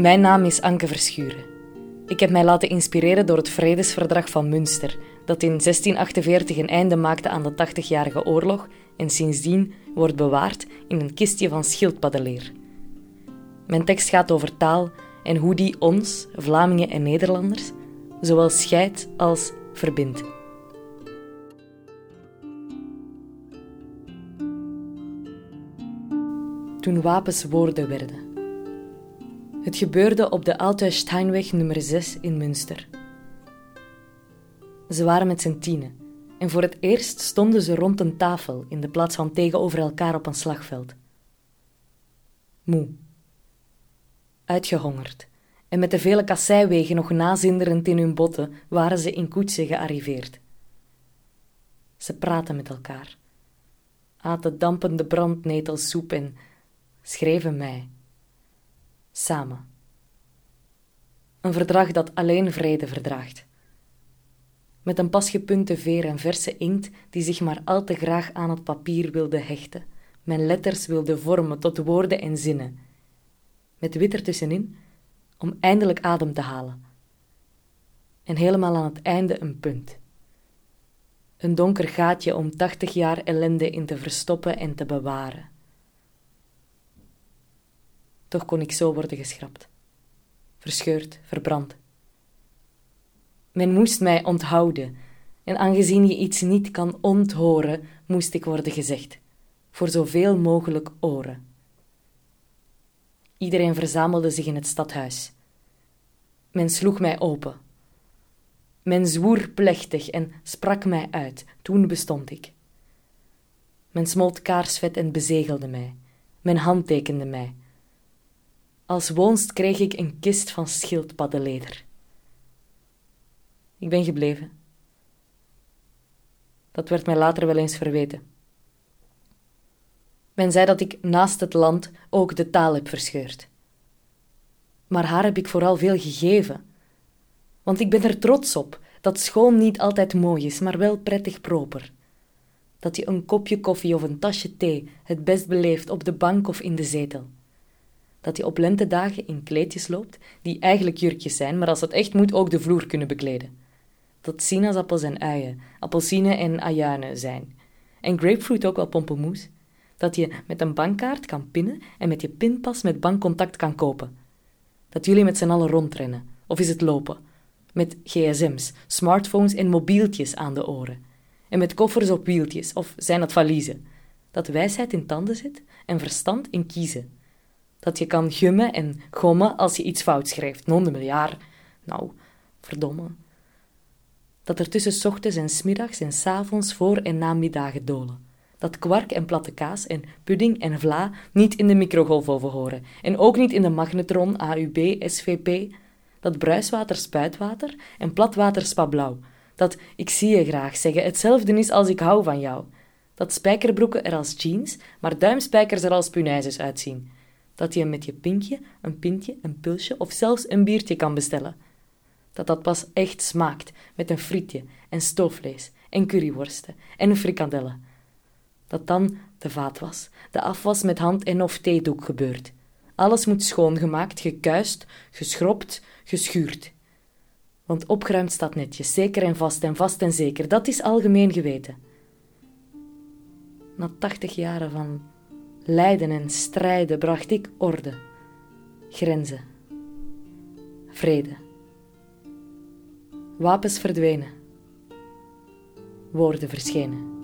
Mijn naam is Anke Verschuren. Ik heb mij laten inspireren door het Vredesverdrag van Münster, dat in 1648 een einde maakte aan de 80-jarige oorlog en sindsdien wordt bewaard in een kistje van schildpaddenleer. Mijn tekst gaat over taal en hoe die ons, Vlamingen en Nederlanders, zowel scheidt als verbindt. Toen wapens woorden werden. Het gebeurde op de Alte Steinweg nummer 6 in Münster. Ze waren met z'n tienen en voor het eerst stonden ze rond een tafel in de plaats van tegenover elkaar op een slagveld. Moe. Uitgehongerd en met de vele kasseiwegen nog nazinderend in hun botten waren ze in koetsen gearriveerd. Ze praten met elkaar, aten dampende brandnetelsoep en schreven mij samen. Een verdrag dat alleen vrede verdraagt. Met een pas gepunte veer en verse inkt die zich maar al te graag aan het papier wilde hechten, mijn letters wilde vormen tot woorden en zinnen. Met wit ertussenin, om eindelijk adem te halen. En helemaal aan het einde een punt. Een donker gaatje om tachtig jaar ellende in te verstoppen en te bewaren. Toch kon ik zo worden geschrapt. Verscheurd, verbrand. Men moest mij onthouden, en aangezien je iets niet kan onthoren, moest ik worden gezegd, voor zoveel mogelijk oren. Iedereen verzamelde zich in het stadhuis. Men sloeg mij open. Men zwoer plechtig en sprak mij uit, toen bestond ik. Men smolt kaarsvet en bezegelde mij. Men handtekende mij. Als woonst kreeg ik een kist van schildpaddenleder. Ik ben gebleven. Dat werd mij later wel eens verweten. Men zei dat ik naast het land ook de taal heb verscheurd. Maar haar heb ik vooral veel gegeven. Want ik ben er trots op dat schoon niet altijd mooi is, maar wel prettig proper. Dat je een kopje koffie of een tasje thee het best beleeft op de bank of in de zetel dat je op lentedagen in kleedjes loopt, die eigenlijk jurkjes zijn, maar als het echt moet ook de vloer kunnen bekleden. Dat sinaasappels en uien, appelsine en ajuinen zijn. En grapefruit ook wel pompelmoes. Dat je met een bankkaart kan pinnen en met je pinpas met bankcontact kan kopen. Dat jullie met z'n allen rondrennen, of is het lopen? Met gsm's, smartphones en mobieltjes aan de oren. En met koffers op wieltjes, of zijn dat valiezen. Dat wijsheid in tanden zit en verstand in kiezen dat je kan gummen en gommen als je iets fout schrijft. Non de miljard. Nou, verdomme. Dat er tussen ochtends en smiddags en s avonds voor- en namiddagen dolen. Dat kwark en platte kaas en pudding en vla niet in de microgolfoven horen. En ook niet in de magnetron, AUB, SVP. Dat bruiswater spuitwater en platwater spablauw. Dat ik zie je graag zeggen hetzelfde is als ik hou van jou. Dat spijkerbroeken er als jeans, maar duimspijkers er als punaises uitzien dat je met je pinkje, een pintje, een pulsje of zelfs een biertje kan bestellen. Dat dat pas echt smaakt met een frietje en stoofvlees en curryworsten en frikandellen. Dat dan de vaatwas, de afwas met hand- en of theedoek gebeurt. Alles moet schoongemaakt, gekuist, geschropt, geschuurd. Want opgeruimd staat netjes, zeker en vast en vast en zeker. Dat is algemeen geweten. Na tachtig jaren van lijden en strijden bracht ik orde, grenzen, vrede. Wapens verdwenen, woorden verschenen.